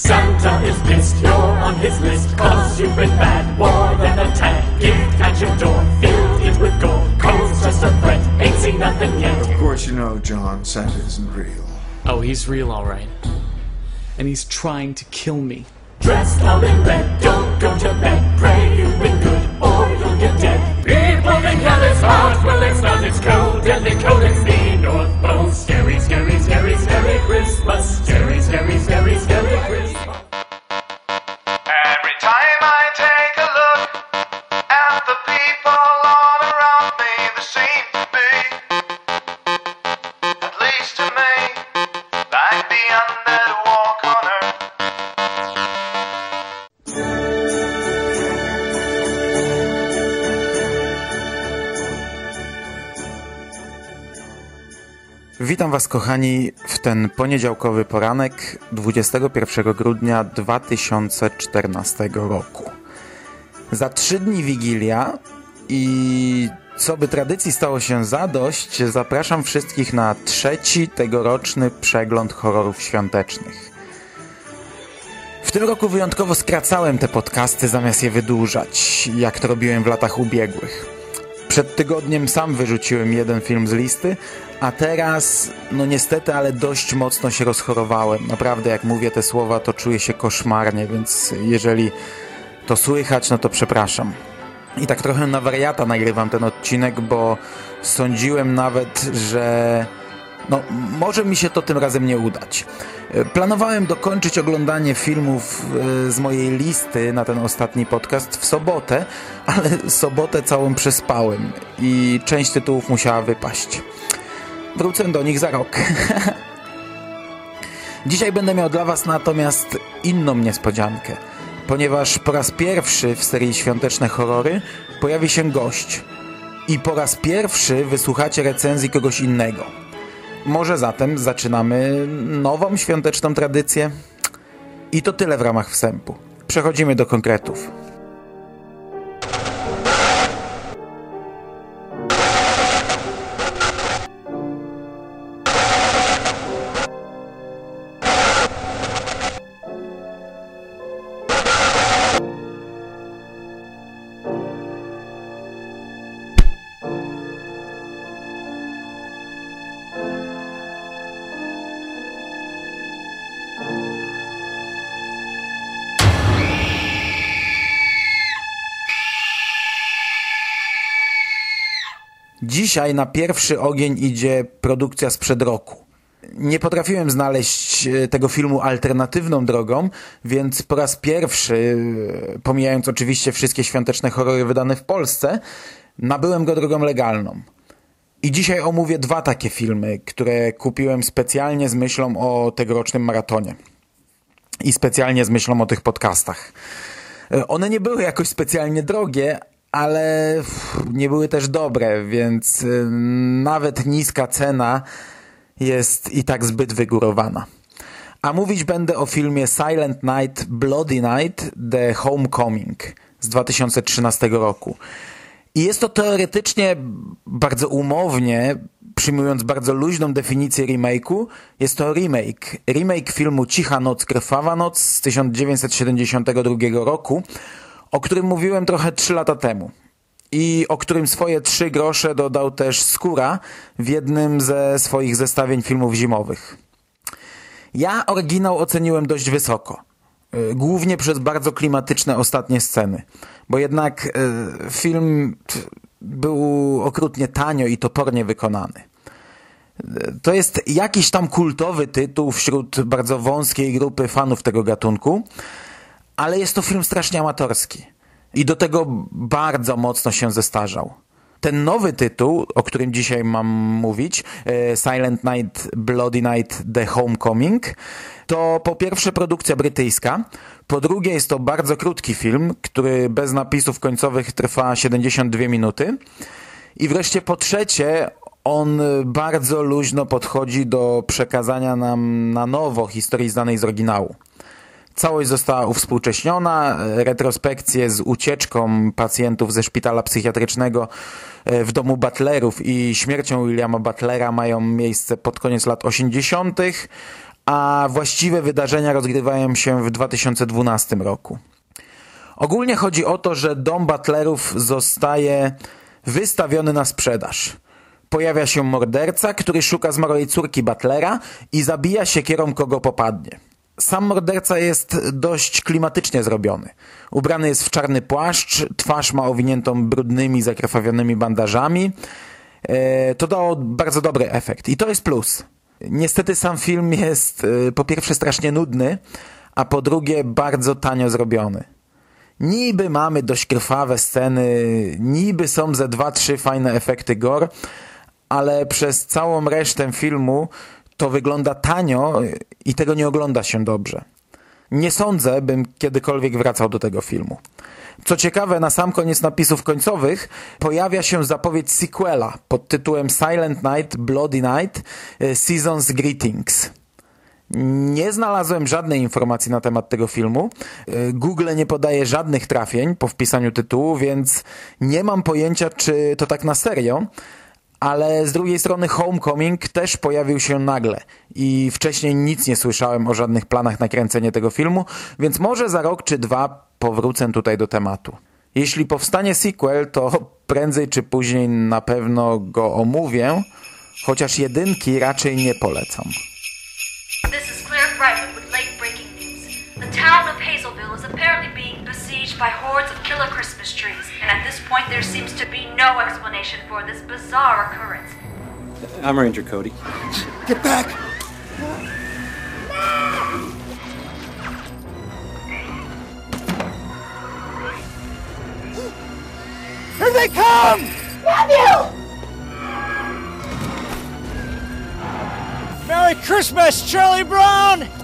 Santa is pissed, you're on his list, cause you've been bad, more than a tad. Gift at your door, filled it with gold, cold's just a threat, ain't seen nothing yet. Of course, you know, John, Santa isn't real. Oh, he's real, all right. And he's trying to kill me. Dressed all in red, don't go to bed, pray you've been good, or you'll get dead. People think hell is hot, well it's not, it's cold, deadly cold, it's the North Pole. Scary, scary, scary, scary Christmas, scary, scary, scary, scary Witam Was, kochani, w ten poniedziałkowy poranek 21 grudnia 2014 roku. Za trzy dni Wigilia i co by tradycji stało się zadość, zapraszam wszystkich na trzeci tegoroczny przegląd horrorów świątecznych. W tym roku wyjątkowo skracałem te podcasty zamiast je wydłużać, jak to robiłem w latach ubiegłych. Przed tygodniem sam wyrzuciłem jeden film z listy, a teraz, no niestety, ale dość mocno się rozchorowałem. Naprawdę, jak mówię te słowa, to czuję się koszmarnie, więc jeżeli to słychać, no to przepraszam. I tak trochę na wariata nagrywam ten odcinek, bo sądziłem nawet, że no, może mi się to tym razem nie udać. E, Planowałem dokończyć oglądanie filmów e, z mojej listy na ten ostatni podcast w sobotę, ale sobotę całą przespałem i część tytułów musiała wypaść. Wrócę do nich za rok. Dzisiaj będę miał dla Was natomiast inną niespodziankę, ponieważ po raz pierwszy w serii Świąteczne Horrory pojawi się gość. I po raz pierwszy wysłuchacie recenzji kogoś innego. Może zatem zaczynamy nową świąteczną tradycję? I to tyle w ramach wstępu. Przechodzimy do konkretów. Dzisiaj na pierwszy ogień idzie produkcja sprzed roku. Nie potrafiłem znaleźć e, tego filmu alternatywną drogą, więc po raz pierwszy, e, pomijając oczywiście wszystkie świąteczne horrory wydane w Polsce, nabyłem go drogą legalną. I dzisiaj omówię dwa takie filmy, które kupiłem specjalnie z myślą o tegorocznym maratonie. I specjalnie z myślą o tych podcastach. E, One nie były jakoś specjalnie drogie, ale nie były też dobre, więc y, nawet niska cena jest i tak zbyt wygórowana. A mówić będę o filmie Silent Night, Bloody Night, The Homecoming z 2013 roku. I jest to teoretycznie bardzo umownie, przyjmując bardzo luźną definicję remake'u, jest to remake. Remake filmu Cicha Noc, Krwawa Noc z 1972 roku, o którym mówiłem trochę 3 lata temu. I o którym swoje trzy grosze dodał też Skóra w jednym ze swoich zestawień filmów zimowych. Ja oryginał oceniłem dość wysoko. Y, Głównie przez bardzo klimatyczne ostatnie sceny. Bo jednak y, film był okrutnie tanio i topornie wykonany. Y, To jest jakiś tam kultowy tytuł wśród bardzo wąskiej grupy fanów tego gatunku, ale jest to film strasznie amatorski. I do tego bardzo mocno się zestarzał. Ten nowy tytuł, o którym dzisiaj mam mówić, e, Silent Night, Bloody Night, The Homecoming, to po pierwsze produkcja brytyjska, po drugie jest to bardzo krótki film, który bez napisów końcowych trwa 72 minuty i wreszcie po trzecie on bardzo luźno podchodzi do przekazania nam na nowo historii znanej z oryginału. Całość została uwspółcześniona, retrospekcje z ucieczką pacjentów ze szpitala psychiatrycznego e, w domu Butlerów i śmiercią Williama Butlera mają miejsce pod koniec lat 80., a właściwe wydarzenia rozgrywają się w 2012 roku. Ogólnie chodzi o to, że dom Butlerów zostaje wystawiony na sprzedaż. Pojawia się morderca, który szuka zmarłej córki Butlera i zabija się kierą kogo popadnie. Sam morderca jest dość klimatycznie zrobiony. Ubrany jest w czarny płaszcz, twarz ma owiniętą brudnymi, zakrwawionymi bandażami. E, to dało bardzo dobry efekt i to jest plus. Niestety sam film jest e, po pierwsze strasznie nudny, a po drugie bardzo tanio zrobiony. Niby mamy dość krwawe sceny, niby są ze dwa, trzy fajne efekty gore, ale przez całą resztę filmu to wygląda tanio i tego nie ogląda się dobrze. Nie sądzę, bym kiedykolwiek wracał do tego filmu. Co ciekawe, na sam koniec napisów końcowych pojawia się zapowiedź sequela pod tytułem Silent Night, Bloody Night, e, Seasons Greetings. Nie znalazłem żadnej informacji na temat tego filmu. E, Google nie podaje żadnych trafień po wpisaniu tytułu, więc nie mam pojęcia, czy to tak na serio. Ale z drugiej strony Homecoming też pojawił się nagle i wcześniej nic nie słyszałem o żadnych planach nakręcenia tego filmu, więc może za rok czy dwa powrócę tutaj do tematu. Jeśli powstanie sequel, to prędzej czy później na pewno go omówię, chociaż jedynki raczej nie polecam. The town of Hazelville is apparently being besieged by hordes of killer Christmas trees, and at this point there seems to be no explanation for this bizarre occurrence. I'm Ranger Cody. Get back! Here they come! Merry Christmas, Charlie Brown!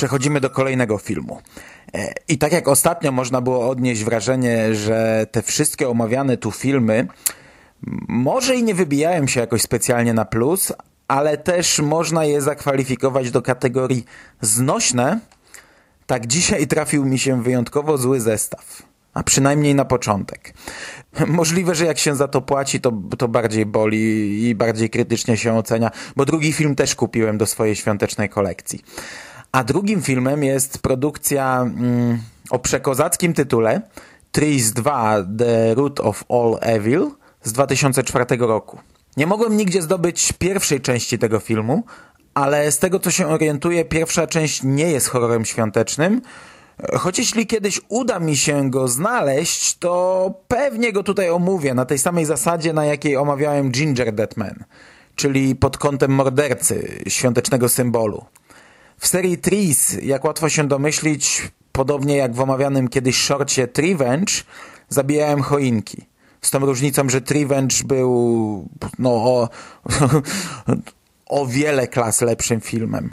Przechodzimy do kolejnego filmu. E, I tak jak ostatnio można było odnieść wrażenie, że te wszystkie omawiane tu filmy może i nie wybijają się jakoś specjalnie na plus, ale też można je zakwalifikować do kategorii znośne, tak dzisiaj trafił mi się wyjątkowo zły zestaw. A przynajmniej na początek. Możliwe, że jak się za to płaci, to, to bardziej boli i bardziej krytycznie się ocenia, bo drugi film też kupiłem do swojej świątecznej kolekcji. A drugim filmem jest produkcja mm, o przekozackim tytule Trees 2 The Root of All Evil z 2004 roku. Nie mogłem nigdzie zdobyć pierwszej części tego filmu, ale z tego co się orientuję, pierwsza część nie jest horrorem świątecznym, choć jeśli kiedyś uda mi się go znaleźć, to pewnie go tutaj omówię na tej samej zasadzie, na jakiej omawiałem Ginger Dead Man, czyli pod kątem mordercy, świątecznego symbolu. W serii Trees, jak łatwo się domyślić, podobnie jak w omawianym kiedyś shorcie Trevenge, zabijałem choinki. Z tą różnicą, że Trevenge był no, o, o wiele klas lepszym filmem.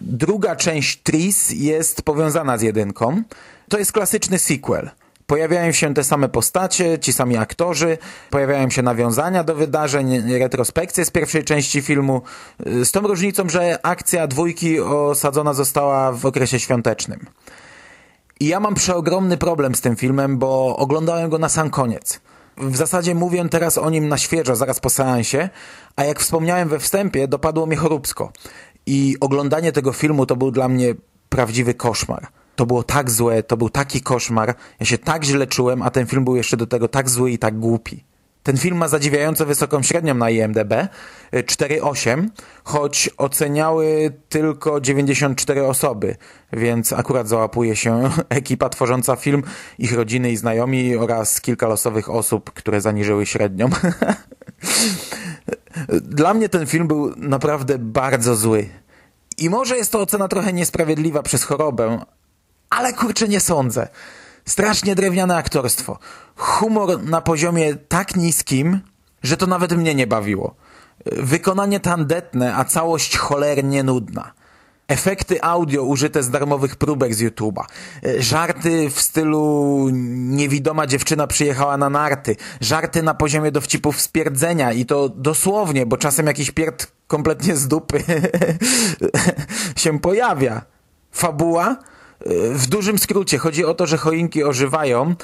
Druga część Trees jest powiązana z jedynką. To jest klasyczny sequel. Pojawiają się te same postacie, ci sami aktorzy, pojawiają się nawiązania do wydarzeń, retrospekcje z pierwszej części filmu, z tą różnicą, że akcja dwójki osadzona została w okresie świątecznym. I ja mam przeogromny problem z tym filmem, bo oglądałem go na sam koniec. W zasadzie mówię teraz o nim na świeżo, zaraz po seansie, a jak wspomniałem we wstępie, dopadło mnie choróbsko. I oglądanie tego filmu to był dla mnie prawdziwy koszmar. To było tak złe, to był taki koszmar, ja się tak źle czułem, a ten film był jeszcze do tego tak zły i tak głupi. Ten film ma zadziwiająco wysoką średnią na IMDb, 4,8, choć oceniały tylko 94 osoby, więc akurat załapuje się ekipa tworząca film, ich rodziny i znajomi oraz kilka losowych osób, które zaniżyły średnią. Dla mnie ten film był naprawdę bardzo zły. I może jest to ocena trochę niesprawiedliwa przez chorobę, ale kurczę nie sądzę. Strasznie drewniane aktorstwo. Humor na poziomie tak niskim, że to nawet mnie nie bawiło. Wykonanie tandetne, a całość cholernie nudna. Efekty audio użyte z darmowych próbek z YouTube'a. Żarty w stylu niewidoma dziewczyna przyjechała na narty. Żarty na poziomie dowcipów stwierdzenia i to dosłownie, bo czasem jakiś pierd kompletnie z dupy się pojawia. Fabuła? W dużym skrócie chodzi o to, że choinki ożywają,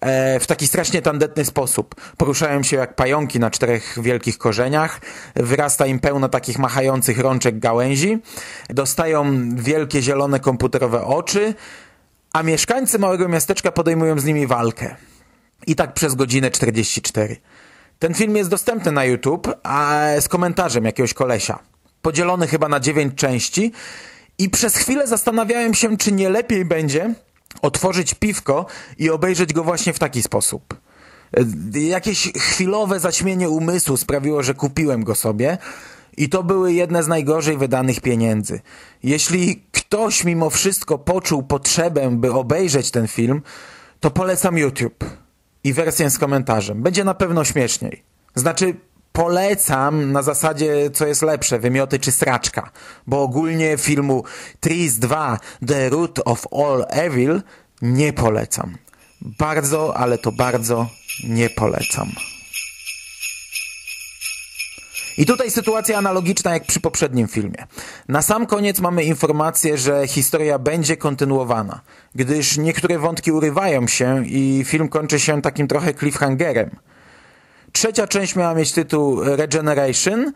e, w taki strasznie tandetny sposób. Poruszają się jak pająki na czterech wielkich korzeniach, wyrasta im pełno takich machających rączek gałęzi, dostają wielkie zielone komputerowe oczy, a mieszkańcy małego miasteczka podejmują z nimi walkę. I tak przez godzinę 44. Ten film jest dostępny na YouTube, a z komentarzem jakiegoś kolesia. Podzielony chyba na dziewięć części i przez chwilę zastanawiałem się, czy nie lepiej będzie otworzyć piwko i obejrzeć go właśnie w taki sposób. E, Jakieś chwilowe zaćmienie umysłu sprawiło, że kupiłem go sobie i to były jedne z najgorzej wydanych pieniędzy. Jeśli ktoś mimo wszystko poczuł potrzebę, by obejrzeć ten film, to polecam YouTube i wersję z komentarzem. Będzie na pewno śmieszniej. Znaczy, polecam na zasadzie, co jest lepsze, wymioty czy sraczka, bo ogólnie filmu Trees 2 The Root of All Evil nie polecam. Bardzo, ale to bardzo nie polecam. I tutaj sytuacja analogiczna jak przy poprzednim filmie. Na sam koniec mamy informację, że historia będzie kontynuowana, gdyż niektóre wątki urywają się i film kończy się takim trochę cliffhangerem. Trzecia część miała mieć tytuł Regeneration,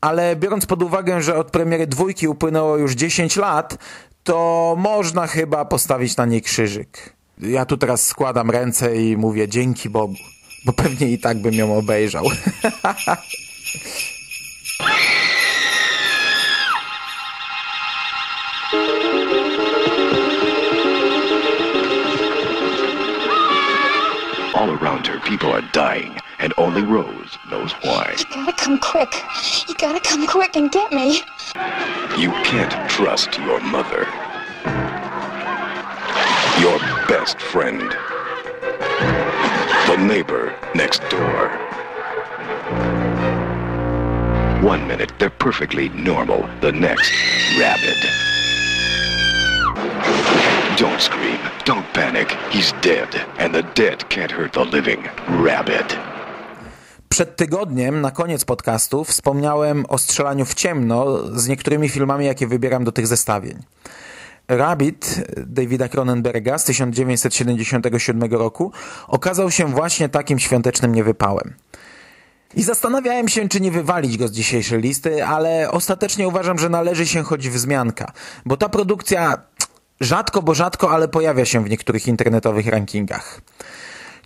ale biorąc pod uwagę, że od premiery dwójki upłynęło już 10 lat, to można chyba postawić na niej krzyżyk. Ja tu teraz składam ręce i mówię dzięki Bogu, bo pewnie i tak bym ją obejrzał. All around her, people are dying, and only Rose knows why. You gotta come quick. You gotta come quick and get me. You can't trust your mother. Your best friend. The neighbor next door. One minute, they're perfectly normal. The next, rabid. Don't scream. Don't panic. He's dead, and the dead can't hurt the living. Rabid. Przed tygodniem, na koniec podcastu, wspomniałem o strzelaniu w ciemno z niektórymi filmami, jakie wybieram do tych zestawień. Rabbit Davida Cronenberga z 1977 roku okazał się właśnie takim świątecznym niewypałem. I zastanawiałem się, czy nie wywalić go z dzisiejszej listy, ale ostatecznie uważam, że należy się choć wzmianka, bo ta produkcja rzadko, bo rzadko, ale pojawia się w niektórych internetowych rankingach.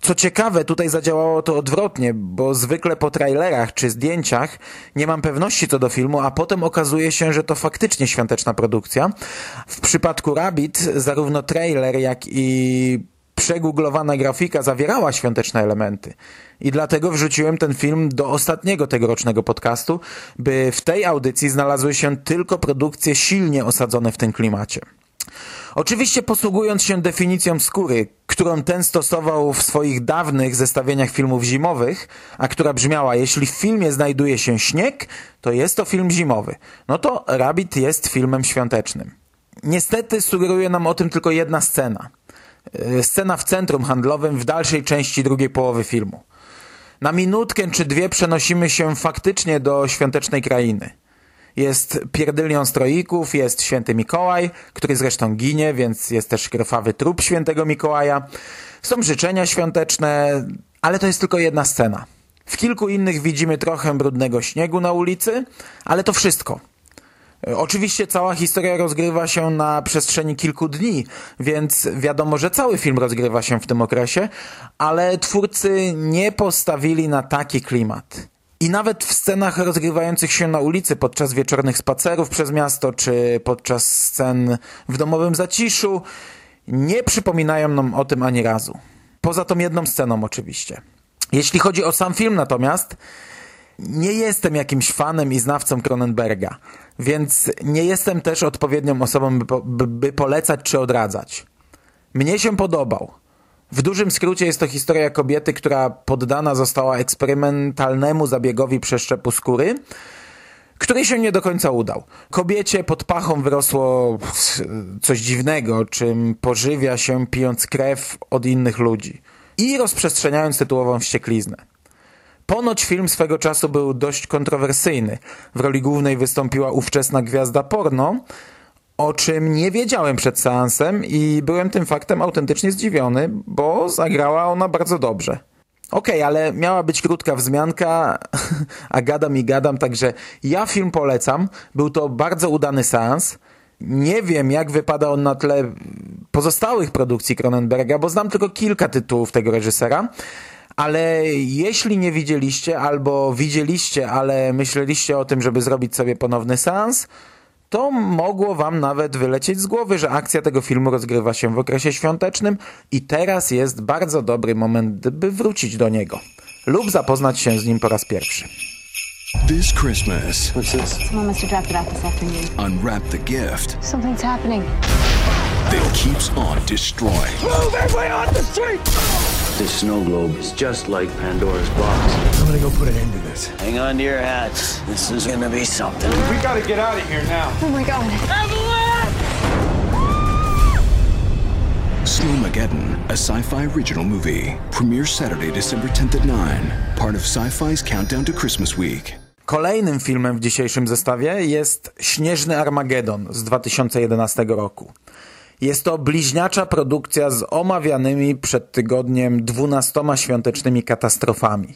Co ciekawe, tutaj zadziałało to odwrotnie, bo zwykle po trailerach czy zdjęciach nie mam pewności co do filmu, a potem okazuje się, że to faktycznie świąteczna produkcja. W przypadku Rabbit zarówno trailer, jak i przegooglowana grafika zawierała świąteczne elementy. I dlatego wrzuciłem ten film do ostatniego tegorocznego podcastu, by w tej audycji znalazły się tylko produkcje silnie osadzone w tym klimacie. Oczywiście posługując się definicją skóry, którą ten stosował w swoich dawnych zestawieniach filmów zimowych, a która brzmiała, jeśli w filmie znajduje się śnieg, to jest to film zimowy. No to Rabbit jest filmem świątecznym. Niestety sugeruje nam o tym tylko jedna scena. Yy, Scena w centrum handlowym w dalszej części drugiej połowy filmu. Na minutkę czy dwie przenosimy się faktycznie do świątecznej krainy. Jest pierdylion stroików, jest święty Mikołaj, który zresztą ginie, więc jest też krwawy trup świętego Mikołaja. Są życzenia świąteczne, ale to jest tylko jedna scena. W kilku innych widzimy trochę brudnego śniegu na ulicy, ale to wszystko. Oczywiście cała historia rozgrywa się na przestrzeni kilku dni, więc wiadomo, że cały film rozgrywa się w tym okresie, ale twórcy nie postawili na taki klimat. I nawet w scenach rozgrywających się na ulicy podczas wieczornych spacerów przez miasto, czy podczas scen w domowym zaciszu, nie przypominają nam o tym ani razu. Poza tą jedną sceną oczywiście. Jeśli chodzi o sam film natomiast, nie jestem jakimś fanem i znawcą Cronenberga, więc nie jestem też odpowiednią osobą, by, by polecać czy odradzać. Mnie się podobał. W dużym skrócie jest to historia kobiety, która poddana została eksperymentalnemu zabiegowi przeszczepu skóry, który się nie do końca udał. Kobiecie pod pachą wyrosło coś dziwnego, czym pożywia się pijąc krew od innych ludzi i rozprzestrzeniając tytułową wściekliznę. Ponoć film swego czasu był dość kontrowersyjny. W roli głównej wystąpiła ówczesna gwiazda porno o czym nie wiedziałem przed seansem i byłem tym faktem autentycznie zdziwiony, bo zagrała ona bardzo dobrze. Okej, okay, ale miała być krótka wzmianka, a gadam i gadam, także ja film polecam. Był to bardzo udany seans. Nie wiem, jak wypada on na tle pozostałych produkcji Cronenberga, bo znam tylko kilka tytułów tego reżysera. Ale jeśli nie widzieliście, albo widzieliście, ale myśleliście o tym, żeby zrobić sobie ponowny seans, to mogło wam nawet wylecieć z głowy, że akcja tego filmu rozgrywa się w okresie świątecznym i teraz jest bardzo dobry moment, by wrócić do niego lub zapoznać się z nim po raz pierwszy. This Christmas, What's this? Someone must have dropped it off this afternoon. unwrap the gift Something's happening. that keeps on destroying. Move everybody off the street! This snow globe is just like Pandora's box. I'm gonna go put an end to this. Hang on to your hats. This is gonna be something. We gotta get out of here now. Oh my god. Snowmageddon, a sci-fi original movie. Premieres Saturday, December 10th at 9. Part of Sci-Fi's Countdown to Christmas Week. Kolejnym filmem w dzisiejszym zestawie jest Śnieżny Armagedon z 2011 roku. Jest to bliźniacza produkcja z omawianymi przed tygodniem dwunastoma świątecznymi katastrofami.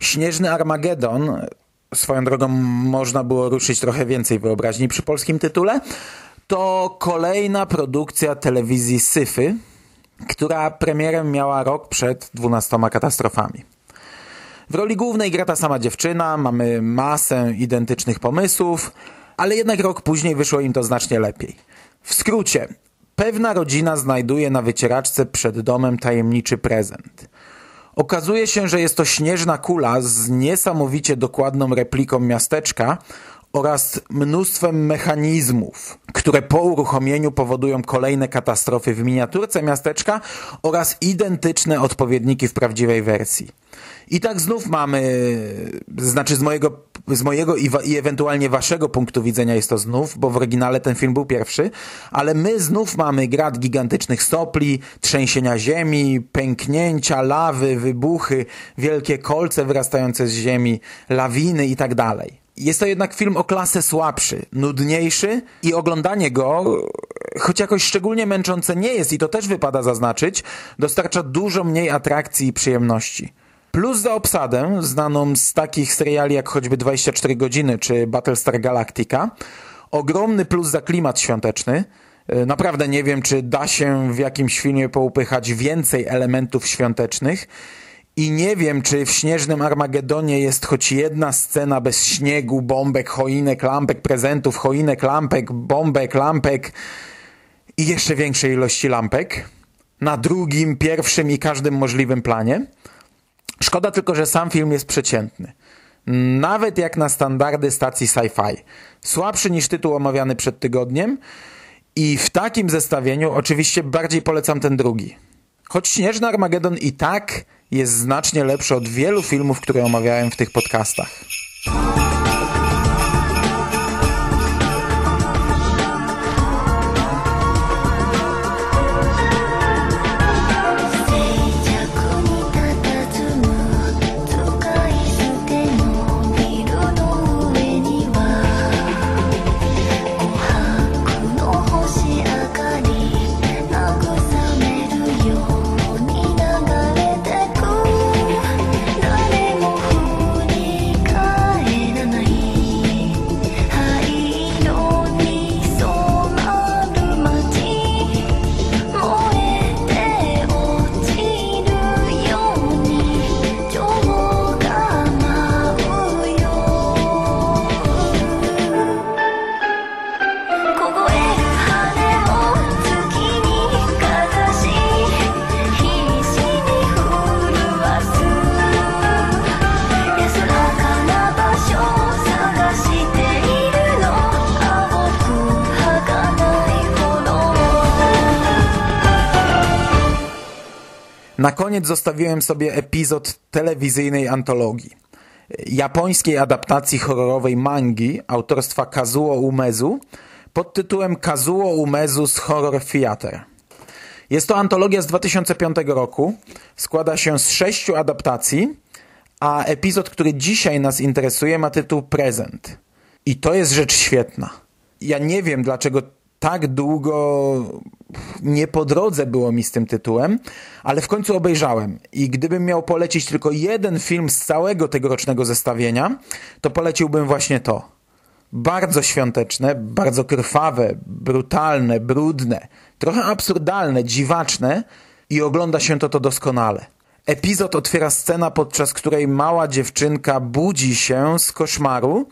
Śnieżny Armagedon, swoją drogą można było ruszyć trochę więcej wyobraźni przy polskim tytule, to kolejna produkcja telewizji Syfy, która premierę miała rok przed dwunastoma katastrofami. W roli głównej gra ta sama dziewczyna, mamy masę identycznych pomysłów, ale jednak rok później wyszło im to znacznie lepiej. W skrócie, pewna rodzina znajduje na wycieraczce przed domem tajemniczy prezent. Okazuje się, że jest to śnieżna kula z niesamowicie dokładną repliką miasteczka oraz mnóstwem mechanizmów, które po uruchomieniu powodują kolejne katastrofy w miniaturce miasteczka oraz identyczne odpowiedniki w prawdziwej wersji. I tak znów mamy, znaczy z mojego, z mojego i, i ewentualnie waszego punktu widzenia jest to znów, bo w oryginale ten film był pierwszy, ale my znów mamy grad gigantycznych stopli, trzęsienia ziemi, pęknięcia, lawy, wybuchy, wielkie kolce wyrastające z ziemi, lawiny i tak dalej. Jest to jednak film o klasę słabszy, nudniejszy i oglądanie go, choć jakoś szczególnie męczące nie jest i to też wypada zaznaczyć, dostarcza dużo mniej atrakcji i przyjemności. Plus za obsadę, znaną z takich seriali jak choćby 24 godziny czy Battlestar Galactica, ogromny plus za klimat świąteczny. Naprawdę nie wiem, czy da się w jakimś filmie poupychać więcej elementów świątecznych i nie wiem, czy w Śnieżnym Armagedonie jest choć jedna scena bez śniegu, bombek, choinek, lampek, prezentów, choinek, lampek, bombek, lampek i jeszcze większej ilości lampek na drugim, pierwszym i każdym możliwym planie. Szkoda tylko, że sam film jest przeciętny. Nawet jak na standardy stacji sci-fi. Słabszy niż tytuł omawiany przed tygodniem i w takim zestawieniu oczywiście bardziej polecam ten drugi. Choć Śnieżny Armagedon i tak jest znacznie lepszy od wielu filmów, które omawiałem w tych podcastach. Koniec zostawiłem sobie epizod telewizyjnej antologii. Japońskiej adaptacji horrorowej mangi autorstwa Kazuo Umezu pod tytułem Kazuo Umezu's Horror Theater. Jest to antologia z 2005 roku. Składa się z sześciu adaptacji, a epizod, który dzisiaj nas interesuje ma tytuł Prezent. I to jest rzecz świetna. Ja nie wiem, dlaczego tak długo nie po drodze było mi z tym tytułem, ale w końcu obejrzałem. I gdybym miał polecić tylko jeden film z całego tegorocznego zestawienia, to poleciłbym właśnie to. Bardzo świąteczne, bardzo krwawe, brutalne, brudne, trochę absurdalne, dziwaczne i ogląda się to to doskonale. Epizod otwiera scena, podczas której mała dziewczynka budzi się z koszmaru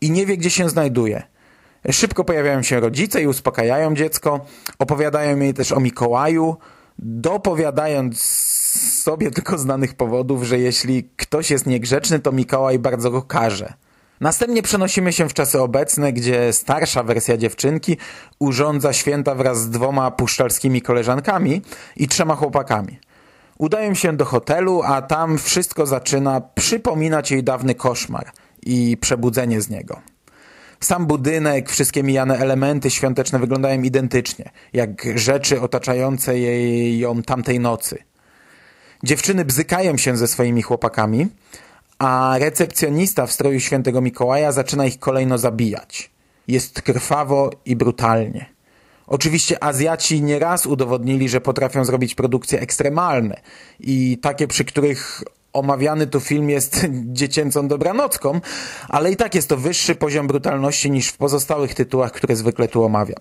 i nie wie, gdzie się znajduje. Szybko pojawiają się rodzice i uspokajają dziecko, opowiadają jej też o Mikołaju, dopowiadając sobie tylko znanych powodów, że jeśli ktoś jest niegrzeczny, to Mikołaj bardzo go karze. Następnie przenosimy się w czasy obecne, gdzie starsza wersja dziewczynki urządza święta wraz z dwoma puszczalskimi koleżankami i trzema chłopakami. Udają się do hotelu, a tam wszystko zaczyna przypominać jej dawny koszmar i przebudzenie z niego. Sam budynek, wszystkie mijane elementy świąteczne wyglądają identycznie, jak rzeczy otaczające jej ją tamtej nocy. Dziewczyny bzykają się ze swoimi chłopakami, a recepcjonista w stroju świętego Mikołaja zaczyna ich kolejno zabijać. Jest krwawo i brutalnie. Oczywiście Azjaci nieraz udowodnili, że potrafią zrobić produkcje ekstremalne i takie, przy których omawiany tu film jest dziecięcą dobranocką, ale i tak jest to wyższy poziom brutalności niż w pozostałych tytułach, które zwykle tu omawiam.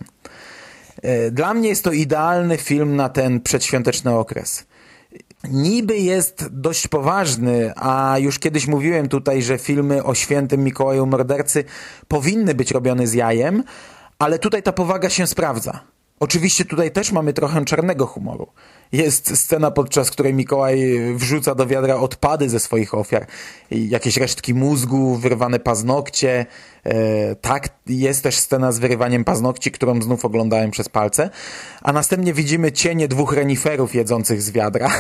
E, dla mnie jest to idealny film na ten przedświąteczny okres. Niby jest dość poważny, a już kiedyś mówiłem tutaj, że filmy o świętym Mikołaju Mordercy powinny być robione z jajem, ale tutaj ta powaga się sprawdza. Oczywiście tutaj też mamy trochę czarnego humoru. Jest scena, podczas której Mikołaj wrzuca do wiadra odpady ze swoich ofiar. Jakieś resztki mózgu, wyrwane paznokcie. E, tak, jest też scena z wyrywaniem paznokci, którą znów oglądałem przez palce. A następnie widzimy cienie dwóch reniferów jedzących z wiadra.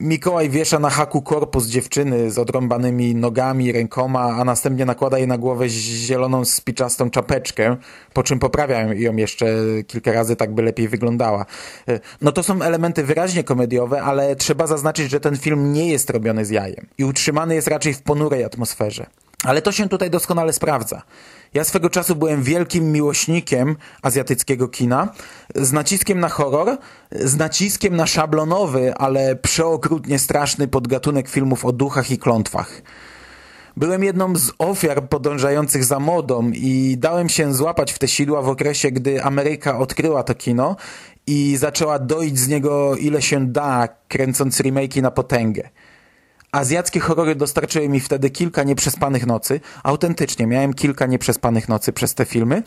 Mikołaj wiesza na haku korpus dziewczyny z odrąbanymi nogami, rękoma, a następnie nakłada jej na głowę zieloną spiczastą czapeczkę, po czym poprawia ją jeszcze kilka razy, tak by lepiej wyglądała. E, no to są elementy wyraźnie komediowe, ale trzeba zaznaczyć, że ten film nie jest robiony z jajem i utrzymany jest raczej w ponurej atmosferze. Ale to się tutaj doskonale sprawdza. Ja swego czasu byłem wielkim miłośnikiem azjatyckiego kina, z naciskiem na horror, z naciskiem na szablonowy, ale przeokrutnie straszny podgatunek filmów o duchach i klątwach. Byłem jedną z ofiar podążających za modą i dałem się złapać w te sidła w okresie, gdy Ameryka odkryła to kino i zaczęła doić z niego ile się da, kręcąc remake'i na potęgę. Azjackie horrory dostarczyły mi wtedy kilka nieprzespanych nocy. Autentycznie, miałem kilka nieprzespanych nocy przez te filmy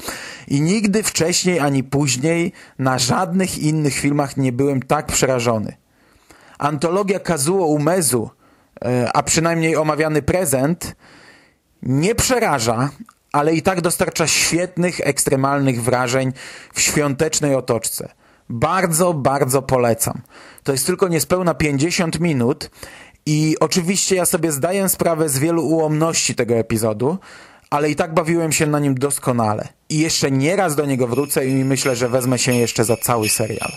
i nigdy wcześniej ani później na żadnych innych filmach nie byłem tak przerażony. Antologia Kazuo Umezu, e, a przynajmniej omawiany prezent, nie przeraża, ale i tak dostarcza świetnych, ekstremalnych wrażeń w świątecznej otoczce. Bardzo, bardzo polecam. To jest tylko niespełna 50 minut i oczywiście ja sobie zdaję sprawę z wielu ułomności tego epizodu, ale i tak bawiłem się na nim doskonale. I jeszcze nieraz do niego wrócę i myślę, że wezmę się jeszcze za cały serial.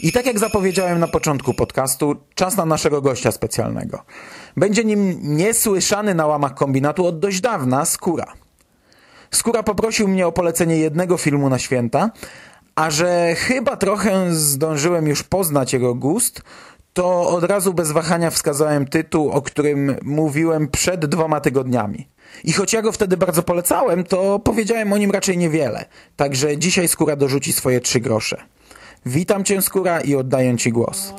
I tak jak zapowiedziałem na początku podcastu, czas na naszego gościa specjalnego. Będzie nim niesłyszany na łamach kombinatu od dość dawna Skóra. Skóra poprosił mnie o polecenie jednego filmu na święta, a że chyba trochę zdążyłem już poznać jego gust, to od razu bez wahania wskazałem tytuł, o którym mówiłem przed dwoma tygodniami. I choć ja go wtedy bardzo polecałem, to powiedziałem o nim raczej niewiele. Także dzisiaj Skóra dorzuci swoje trzy grosze. Witam Cię Skóra i oddaję Ci głos.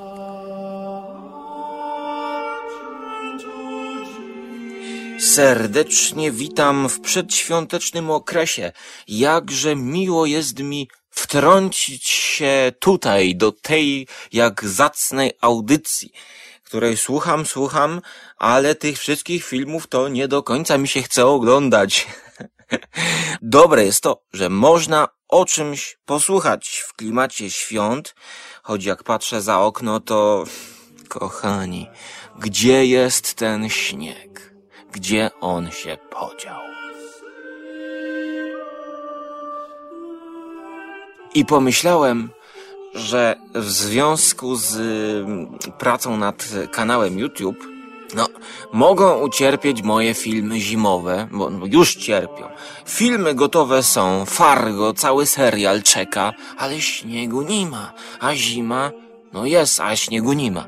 Serdecznie witam w przedświątecznym okresie. Jakże miło jest mi wtrącić się tutaj, do tej jak zacnej audycji, której słucham, słucham, ale tych wszystkich filmów to nie do końca mi się chce oglądać. Dobre jest to, że można o czymś posłuchać w klimacie świąt, choć jak patrzę za okno, to kochani, gdzie jest ten śnieg? Gdzie on się podział? I pomyślałem, że w związku z mm, pracą nad kanałem YouTube No, mogą ucierpieć moje filmy zimowe, bo no, już cierpią. Filmy gotowe są, Fargo, cały serial czeka, ale śniegu nie ma, a zima, no jest, a śniegu nie ma.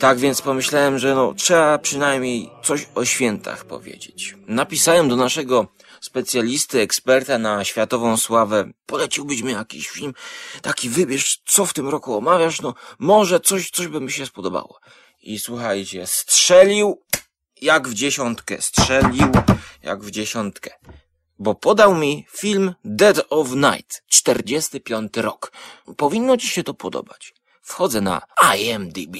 Tak więc pomyślałem, że no, trzeba przynajmniej coś o świętach powiedzieć. Napisałem do naszego specjalisty, eksperta na światową sławę, poleciłbyś mi jakiś film, taki wybierz, co w tym roku omawiasz, no może coś, coś by mi się spodobało. I słuchajcie, strzelił jak w dziesiątkę, strzelił jak w dziesiątkę. Bo podał mi film Dead of Night, 45 rok. Powinno ci się to podobać. Wchodzę na IMDb.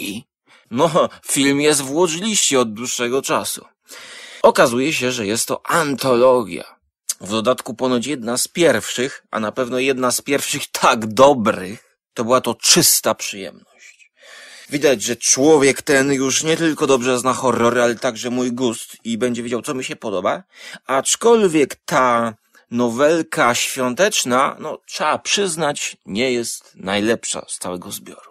No, film jest w watchliście od dłuższego czasu. Okazuje się, że jest to antologia. W dodatku ponoć jedna z pierwszych, a na pewno jedna z pierwszych tak dobrych, to była to czysta przyjemność. Widać, że człowiek ten już nie tylko dobrze zna horrory, ale także mój gust i będzie wiedział, co mi się podoba. Aczkolwiek ta nowelka świąteczna, no trzeba przyznać, nie jest najlepsza z całego zbioru.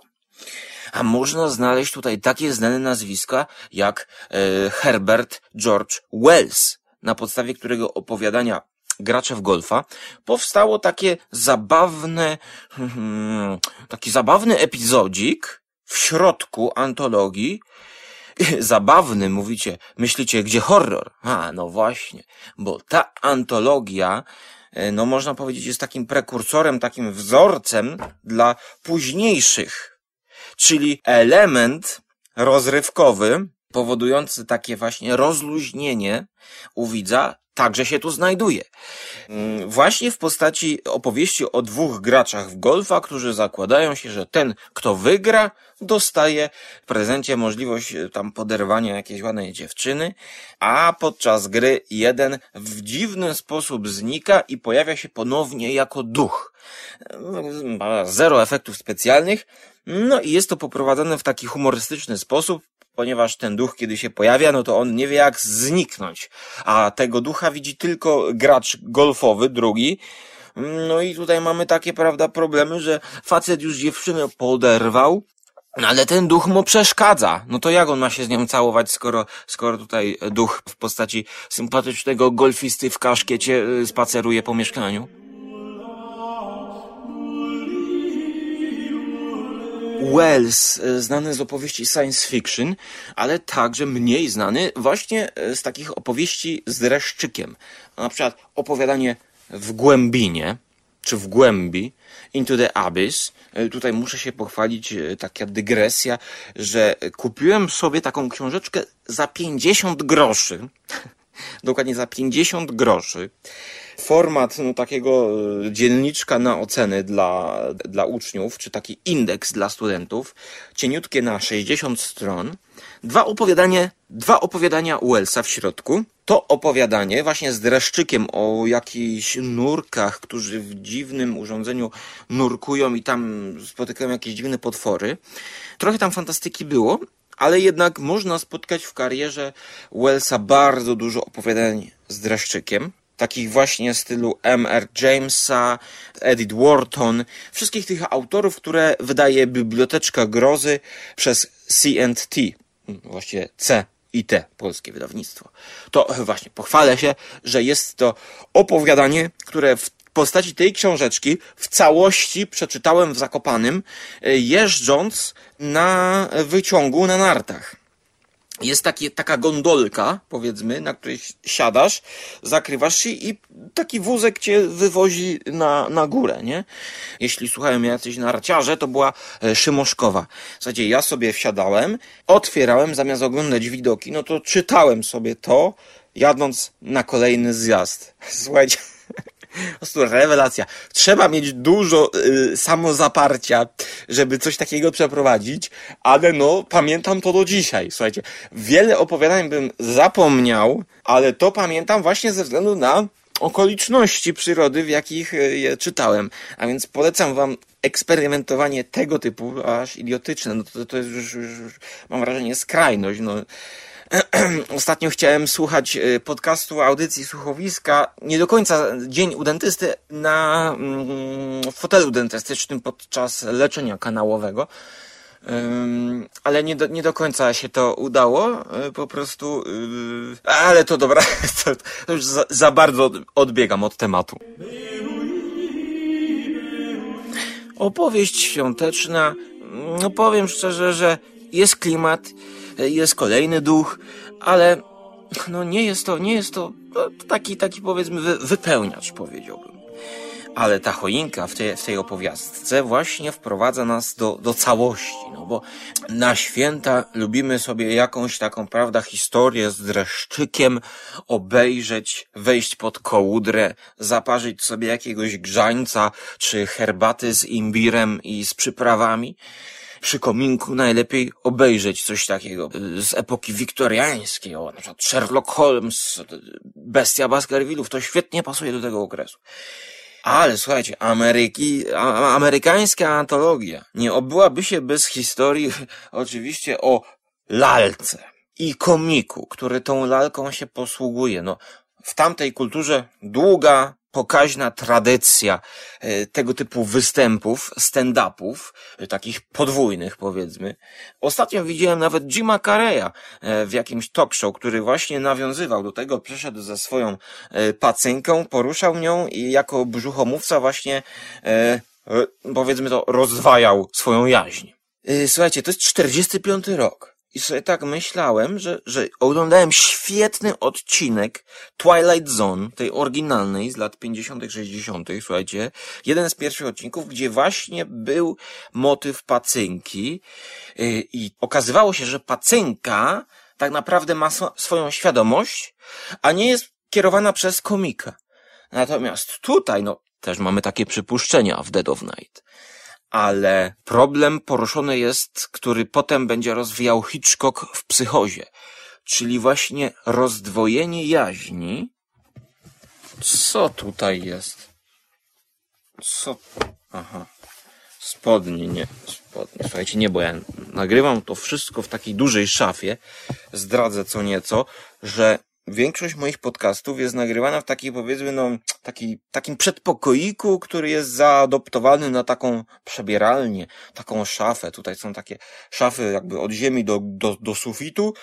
A można znaleźć tutaj takie znane nazwiska jak e, Herbert George Wells, na podstawie którego opowiadania gracze w golfa, powstało takie zabawne, taki zabawny epizodzik w środku antologii. Zabawny, mówicie, myślicie, gdzie horror? A, no właśnie, bo ta antologia, e, no można powiedzieć, jest takim prekursorem, takim wzorcem dla późniejszych, czyli element rozrywkowy, powodujący takie właśnie rozluźnienie u widza, także się tu znajduje. Mm, właśnie w postaci opowieści o dwóch graczach w golfa, którzy zakładają się, że ten, kto wygra, dostaje w prezencie możliwość e, tam poderwania jakiejś ładnej dziewczyny, a podczas gry jeden w dziwny sposób znika i pojawia się ponownie jako duch. Ma zero efektów specjalnych, no i jest to poprowadzone w taki humorystyczny sposób, ponieważ ten duch, kiedy się pojawia, no to on nie wie jak zniknąć. A tego ducha widzi tylko gracz golfowy, drugi. No i tutaj mamy takie, prawda, problemy, że facet już dziewczynę poderwał, no ale ten duch mu przeszkadza. No to jak on ma się z nią całować, skoro, skoro tutaj duch w postaci sympatycznego golfisty w kaszkiecie y, spaceruje po mieszkaniu? Wells, e, znany z opowieści science fiction, ale także mniej znany właśnie e, z takich opowieści z dreszczykiem. Na przykład opowiadanie w głębinie, czy w głębi, Into the Abyss. E, tutaj muszę się pochwalić, taka dygresja, że kupiłem sobie taką książeczkę za 50 groszy. Dokładnie za 50 groszy format no, takiego e, dzienniczka na oceny dla, dla uczniów, czy taki indeks dla studentów, cieniutkie na 60 stron, dwa opowiadania, dwa opowiadania Wellsa w środku. To opowiadanie właśnie z dreszczykiem o jakichś nurkach, którzy w dziwnym urządzeniu nurkują i tam spotykają jakieś dziwne potwory. Trochę tam fantastyki było, ale jednak można spotkać w karierze Wellsa bardzo dużo opowiadań z dreszczykiem takich właśnie stylu M.R. Jamesa, Edith Wharton, wszystkich tych autorów, które wydaje Biblioteczka Grozy przez C&T, właściwie C i T, polskie wydawnictwo. To właśnie pochwalę się, że jest to opowiadanie, które w postaci tej książeczki w całości przeczytałem w Zakopanym, jeżdżąc na wyciągu na nartach jest taki, taka gondolka, powiedzmy, na której siadasz, zakrywasz się i taki wózek cię wywozi na, na górę, nie? Jeśli słuchałem jacyś narciarze, to była e, Szymoszkowa. W zasadzie ja sobie wsiadałem, otwierałem, zamiast oglądać widoki, no to czytałem sobie to, jadąc na kolejny zjazd. Słuchajcie, po prostu rewelacja. Trzeba mieć dużo y, samozaparcia, żeby coś takiego przeprowadzić, ale no, pamiętam to do dzisiaj. Słuchajcie, wiele opowiadań bym zapomniał, ale to pamiętam właśnie ze względu na okoliczności przyrody, w jakich y, je czytałem. A więc polecam wam eksperymentowanie tego typu, aż idiotyczne. No to, to jest już, już, już mam wrażenie, skrajność. No. Ostatnio chciałem słuchać y, podcastu, audycji słuchowiska, nie do końca dzień u dentysty, na mm, fotelu dentystycznym podczas leczenia kanałowego. Ale nie do, nie do końca się to udało, y, po prostu, yy, ale to dobra, to, już za, za bardzo odbiegam od tematu. Opowieść świąteczna, no powiem szczerze, że jest klimat, jest kolejny duch, ale no nie jest to, nie jest to no, taki, taki powiedzmy wy, wypełniacz, powiedziałbym. Ale ta choinka w tej, w tej opowiastce właśnie wprowadza nas do, do całości, no bo na święta lubimy sobie jakąś taką, prawda, historię z dreszczykiem obejrzeć, wejść pod kołudrę, zaparzyć sobie jakiegoś grzańca, czy herbaty z imbirem i z przyprawami przy kominku najlepiej obejrzeć coś takiego z epoki wiktoriańskiej, o, na przykład Sherlock Holmes, Bestia Baskervillów, to świetnie pasuje do tego okresu. Ale słuchajcie, Ameryki, a, amerykańska antologia nie obyłaby się bez historii oczywiście o lalce i komiku, który tą lalką się posługuje. No, w tamtej kulturze długa, pokaźna tradycja e, tego typu występów, stand-upów, e, takich podwójnych powiedzmy. Ostatnio widziałem nawet Jima Carreya e, w jakimś talk show, który właśnie nawiązywał do tego, przyszedł ze swoją pacynką, poruszał nią i jako brzuchomówca właśnie powiedzmy to rozdwajał swoją jaźń. Słuchajcie, to jest 45 rok. I sobie tak myślałem, że, że oglądałem świetny odcinek Twilight Zone, tej oryginalnej z lat 50., 60., słuchajcie. Jeden z pierwszych odcinków, gdzie właśnie był motyw pacynki. Y, I okazywało się, że pacynka tak naprawdę ma swoją świadomość, a nie jest kierowana przez komika. Natomiast tutaj, no, też mamy takie przypuszczenia w Dead of Night ale problem poruszony jest, który potem będzie rozwijał Hitchcock w psychozie, czyli właśnie rozdwojenie jaźni. Co tutaj jest? Co? Aha. Spodnie, nie. Spodnie. Słuchajcie, nie, bo ja nagrywam to wszystko w takiej dużej szafie. Zdradzę co nieco, że większość moich podcastów jest nagrywana w takiej powiedzmy no taki, takim przedpokoiku, który jest zaadoptowany na taką przebieralnię, taką szafę. Tutaj są takie szafy jakby od ziemi do, do, do sufitu.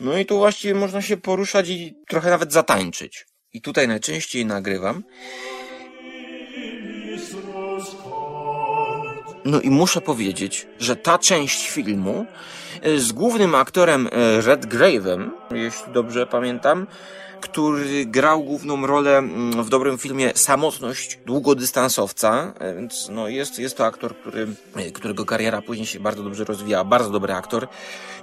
No i tu właściwie można się poruszać i trochę nawet zatańczyć. I tutaj najczęściej nagrywam. No i muszę powiedzieć, że ta część filmu z głównym aktorem e, Redgrave'em, jeśli dobrze pamiętam, który grał główną rolę mm, w dobrym filmie Samotność długodystansowca, e, więc no jest, jest to aktor, który, którego kariera później się bardzo dobrze rozwijała, bardzo dobry aktor.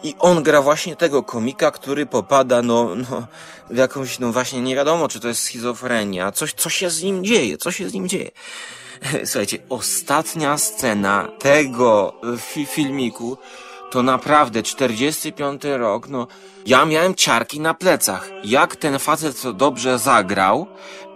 I on gra właśnie tego komika, który popada no, no w jakąś, no właśnie nie wiadomo, czy to jest schizofrenia, coś, co się z nim dzieje, co się z nim dzieje. Słuchajcie, ostatnia scena tego fi filmiku to naprawdę 45 rok, no ja miałem ciarki na plecach. Jak ten facet to dobrze zagrał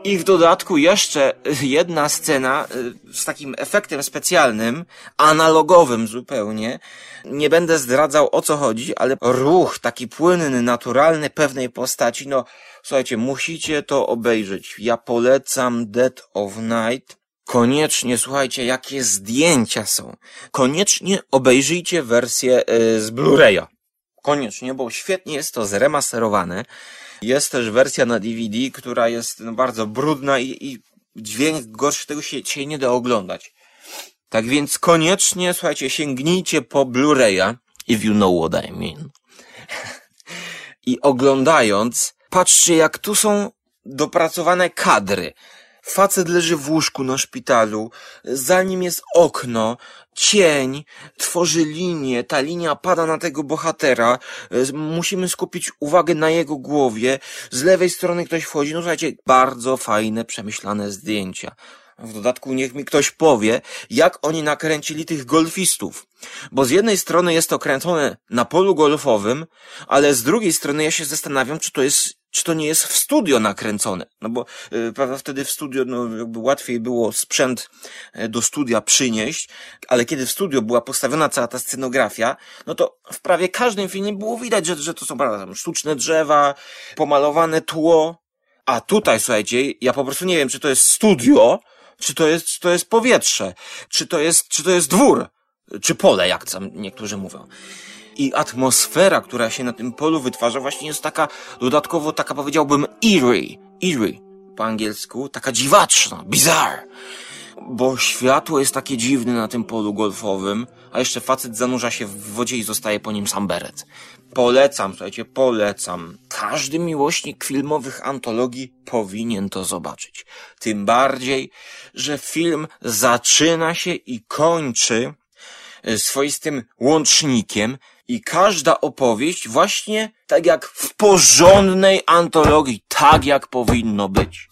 i w dodatku jeszcze jedna scena y, z takim efektem specjalnym, analogowym zupełnie. Nie będę zdradzał o co chodzi, ale ruch taki płynny, naturalny pewnej postaci, no słuchajcie, musicie to obejrzeć. Ja polecam Dead of Night. Koniecznie, słuchajcie, jakie zdjęcia są. Koniecznie obejrzyjcie wersję y, z Blu-raya. Koniecznie, bo świetnie jest to zremasterowane. Jest też wersja na DVD, która jest no, bardzo brudna i, i dźwięk gorszy tego się, się nie da oglądać. Tak więc koniecznie, słuchajcie, sięgnijcie po Blu-raya, if you know what I mean. I oglądając, patrzcie jak tu są dopracowane kadry. Facet leży w łóżku na szpitalu, za nim jest okno, cień, tworzy linię, ta linia pada na tego bohatera, musimy skupić uwagę na jego głowie, z lewej strony ktoś wchodzi, no słuchajcie, bardzo fajne, przemyślane zdjęcia. W dodatku niech mi ktoś powie, jak oni nakręcili tych golfistów. Bo z jednej strony jest to kręcone na polu golfowym, ale z drugiej strony ja się zastanawiam, czy to jest, czy to nie jest w studio nakręcone. No bo, yy, prawda, wtedy w studio, no, jakby łatwiej było sprzęt y, do studia przynieść, ale kiedy w studio była postawiona cała ta scenografia, no to w prawie każdym filmie było widać, że, że to są, prawda, tam sztuczne drzewa, pomalowane tło, a tutaj, słuchajcie, ja po prostu nie wiem, czy to jest studio, czy to jest, czy to jest powietrze, czy to jest, czy to jest dwór. czy pole, jak tam niektórzy mówią. I atmosfera, która się na tym polu wytwarza, właśnie jest taka, dodatkowo taka powiedziałbym eerie, eerie po angielsku, taka dziwaczna, bizarre. Bo światło jest takie dziwne na tym polu golfowym, a jeszcze facet zanurza się w wodzie i zostaje po nim sam beret. Polecam, słuchajcie, polecam. Każdy miłośnik filmowych antologii powinien to zobaczyć. Tym bardziej, że film zaczyna się i kończy e, swoistym łącznikiem i każda opowieść właśnie tak jak w porządnej antologii, tak jak powinno być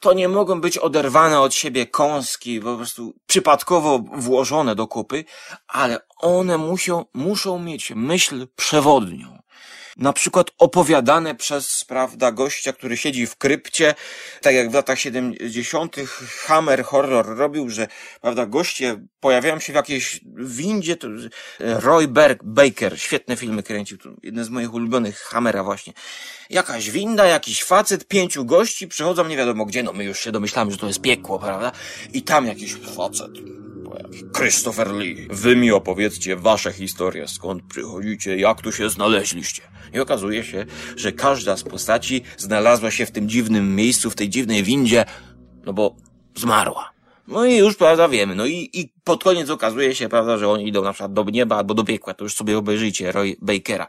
to nie mogą być oderwane od siebie kąski, po prostu przypadkowo włożone do kupy, ale one muszą, muszą mieć myśl przewodnią na przykład opowiadane przez, prawda, gościa, który siedzi w krypcie, tak jak w latach 70. Hammer Horror robił, że, prawda, goście pojawiają się w jakiejś windzie, to Roy Berg, Baker, świetne filmy kręcił, to jeden z moich ulubionych Hammera właśnie. Jakaś winda, jakiś facet, pięciu gości, przychodzą nie wiadomo gdzie, no my już się domyślamy, że to jest piekło, prawda, i tam jakiś facet, Christopher Lee, wy mi opowiedzcie wasze historie, skąd przychodzicie, jak tu się znaleźliście. I okazuje się, że każda z postaci znalazła się w tym dziwnym miejscu, w tej dziwnej windzie, no bo zmarła. No i już, prawda, wiemy. No i, i pod koniec okazuje się, prawda, że oni idą na przykład do nieba albo do piekła. To już sobie obejrzyjcie, Roy Bakera.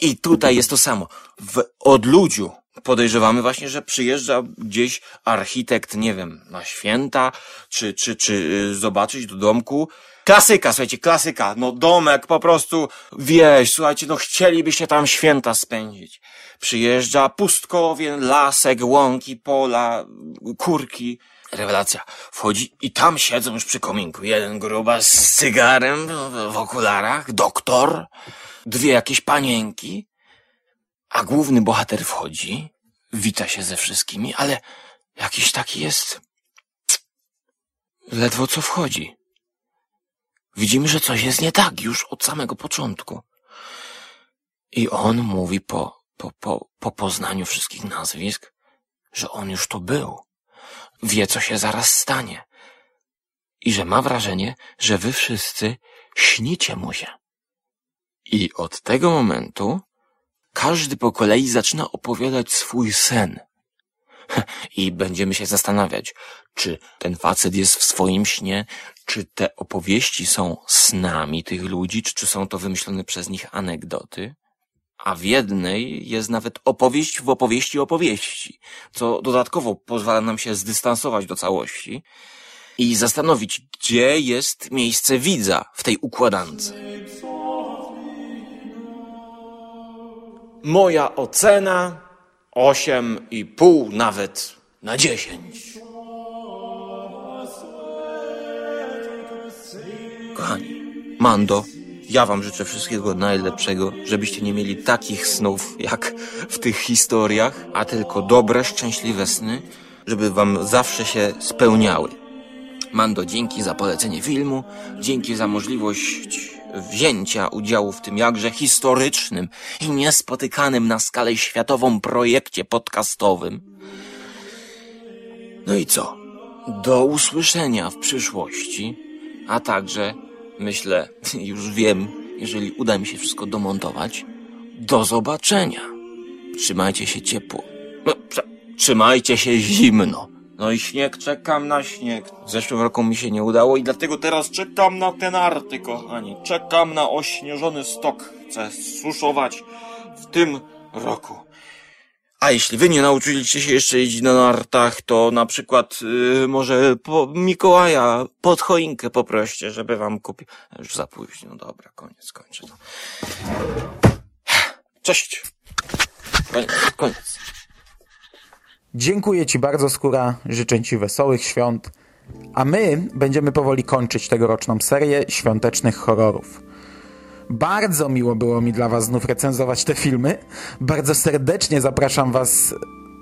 I tutaj jest to samo. W odludziu podejrzewamy właśnie, że przyjeżdża gdzieś architekt, nie wiem, na święta, czy, czy, czy y, zobaczyć do domku. Klasyka, słuchajcie, klasyka. No domek po prostu, wieś, słuchajcie, no chcielibyście tam święta spędzić. Przyjeżdża pustkowie, lasek, łąki, pola, kurki. Rewelacja. Wchodzi i tam siedzą już przy kominku. Jeden gruba z cygarem w okularach, doktor, dwie jakieś panienki, a główny bohater wchodzi, wita się ze wszystkimi, ale jakiś taki jest... Ledwo co wchodzi. Widzimy, że coś jest nie tak już od samego początku. I on mówi po, po, po, po poznaniu wszystkich nazwisk, że on już tu był. Wie, co się zaraz stanie. I że ma wrażenie, że wy wszyscy śnicie mu się. I od tego momentu każdy po kolei zaczyna opowiadać swój sen. I będziemy się zastanawiać, czy ten facet jest w swoim śnie, czy te opowieści są snami tych ludzi, czy, czy są to wymyślone przez nich anegdoty. A w jednej jest nawet opowieść w opowieści opowieści, co dodatkowo pozwala nam się zdystansować do całości i zastanowić, gdzie jest miejsce widza w tej układance. Moja ocena osiem i pół nawet na dziesięć. Kochani, Mando, ja wam życzę wszystkiego najlepszego, żebyście nie mieli takich snów jak w tych historiach, a tylko dobre, szczęśliwe sny, żeby wam zawsze się spełniały. Mando, dzięki za polecenie filmu, dzięki za możliwość wzięcia udziału w tym jakże historycznym i niespotykanym na skalę światową projekcie podcastowym. No i co? Do usłyszenia w przyszłości, a także, myślę, już wiem, jeżeli uda mi się wszystko domontować, do zobaczenia. Trzymajcie się ciepło. No, trzymajcie się zimno. No i śnieg, czekam na śnieg. W zeszłym roku mi się nie udało i dlatego teraz czekam na te narty, kochani. Czekam na ośnieżony stok. Chcę suszować w tym roku. A jeśli wy nie nauczyliście się jeszcze jeździć na nartach, to na przykład yy, może po Mikołaja pod choinkę poproście, żeby wam kupił. Już za późno, dobra, koniec, kończę to. Cześć. Koniec, koniec. Dziękuję Ci bardzo, Skóra. Życzę Ci wesołych świąt. A my będziemy powoli kończyć tegoroczną serię świątecznych horrorów. Bardzo miło było mi dla Was znów recenzować te filmy. Bardzo serdecznie zapraszam Was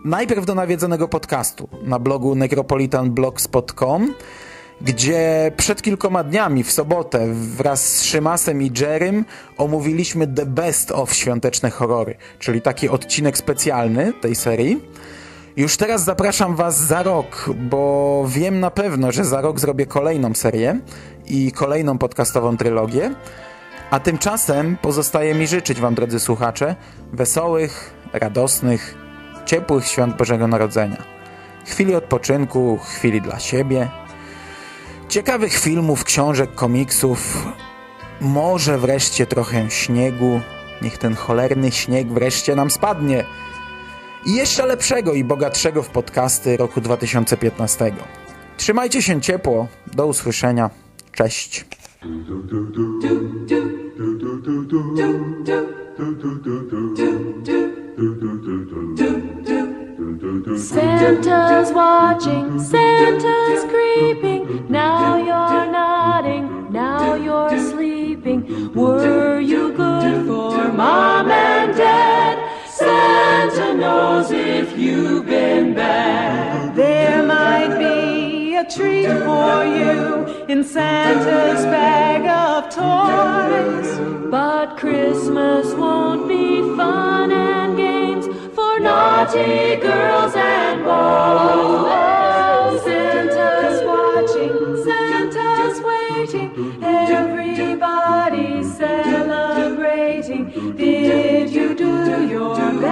najpierw do nawiedzonego podcastu na blogu necropolitanblogspot.com gdzie przed kilkoma dniami w sobotę wraz z Szymasem i Jerrym omówiliśmy The Best of Świąteczne Horrory, czyli taki odcinek specjalny tej serii. Już teraz zapraszam Was za rok, bo wiem na pewno, że za rok zrobię kolejną serię i kolejną podcastową trylogię. A tymczasem pozostaje mi życzyć Wam, drodzy słuchacze, wesołych, radosnych, ciepłych świąt Bożego Narodzenia. Chwili odpoczynku, chwili dla siebie, ciekawych filmów, książek, komiksów, może wreszcie trochę śniegu. Niech ten cholerny śnieg wreszcie nam spadnie. I jeszcze lepszego i bogatszego w podcasty roku 2015. Trzymajcie się ciepło. Do usłyszenia. Cześć. Santa's watching, Santa's creeping. Now you're nodding, now you're sleeping. Were you good for mom and dad? Santa knows if you've been bad. There might be a treat for you in Santa's bag of toys. But Christmas won't be fun and games for naughty girls and boys. Did you do your best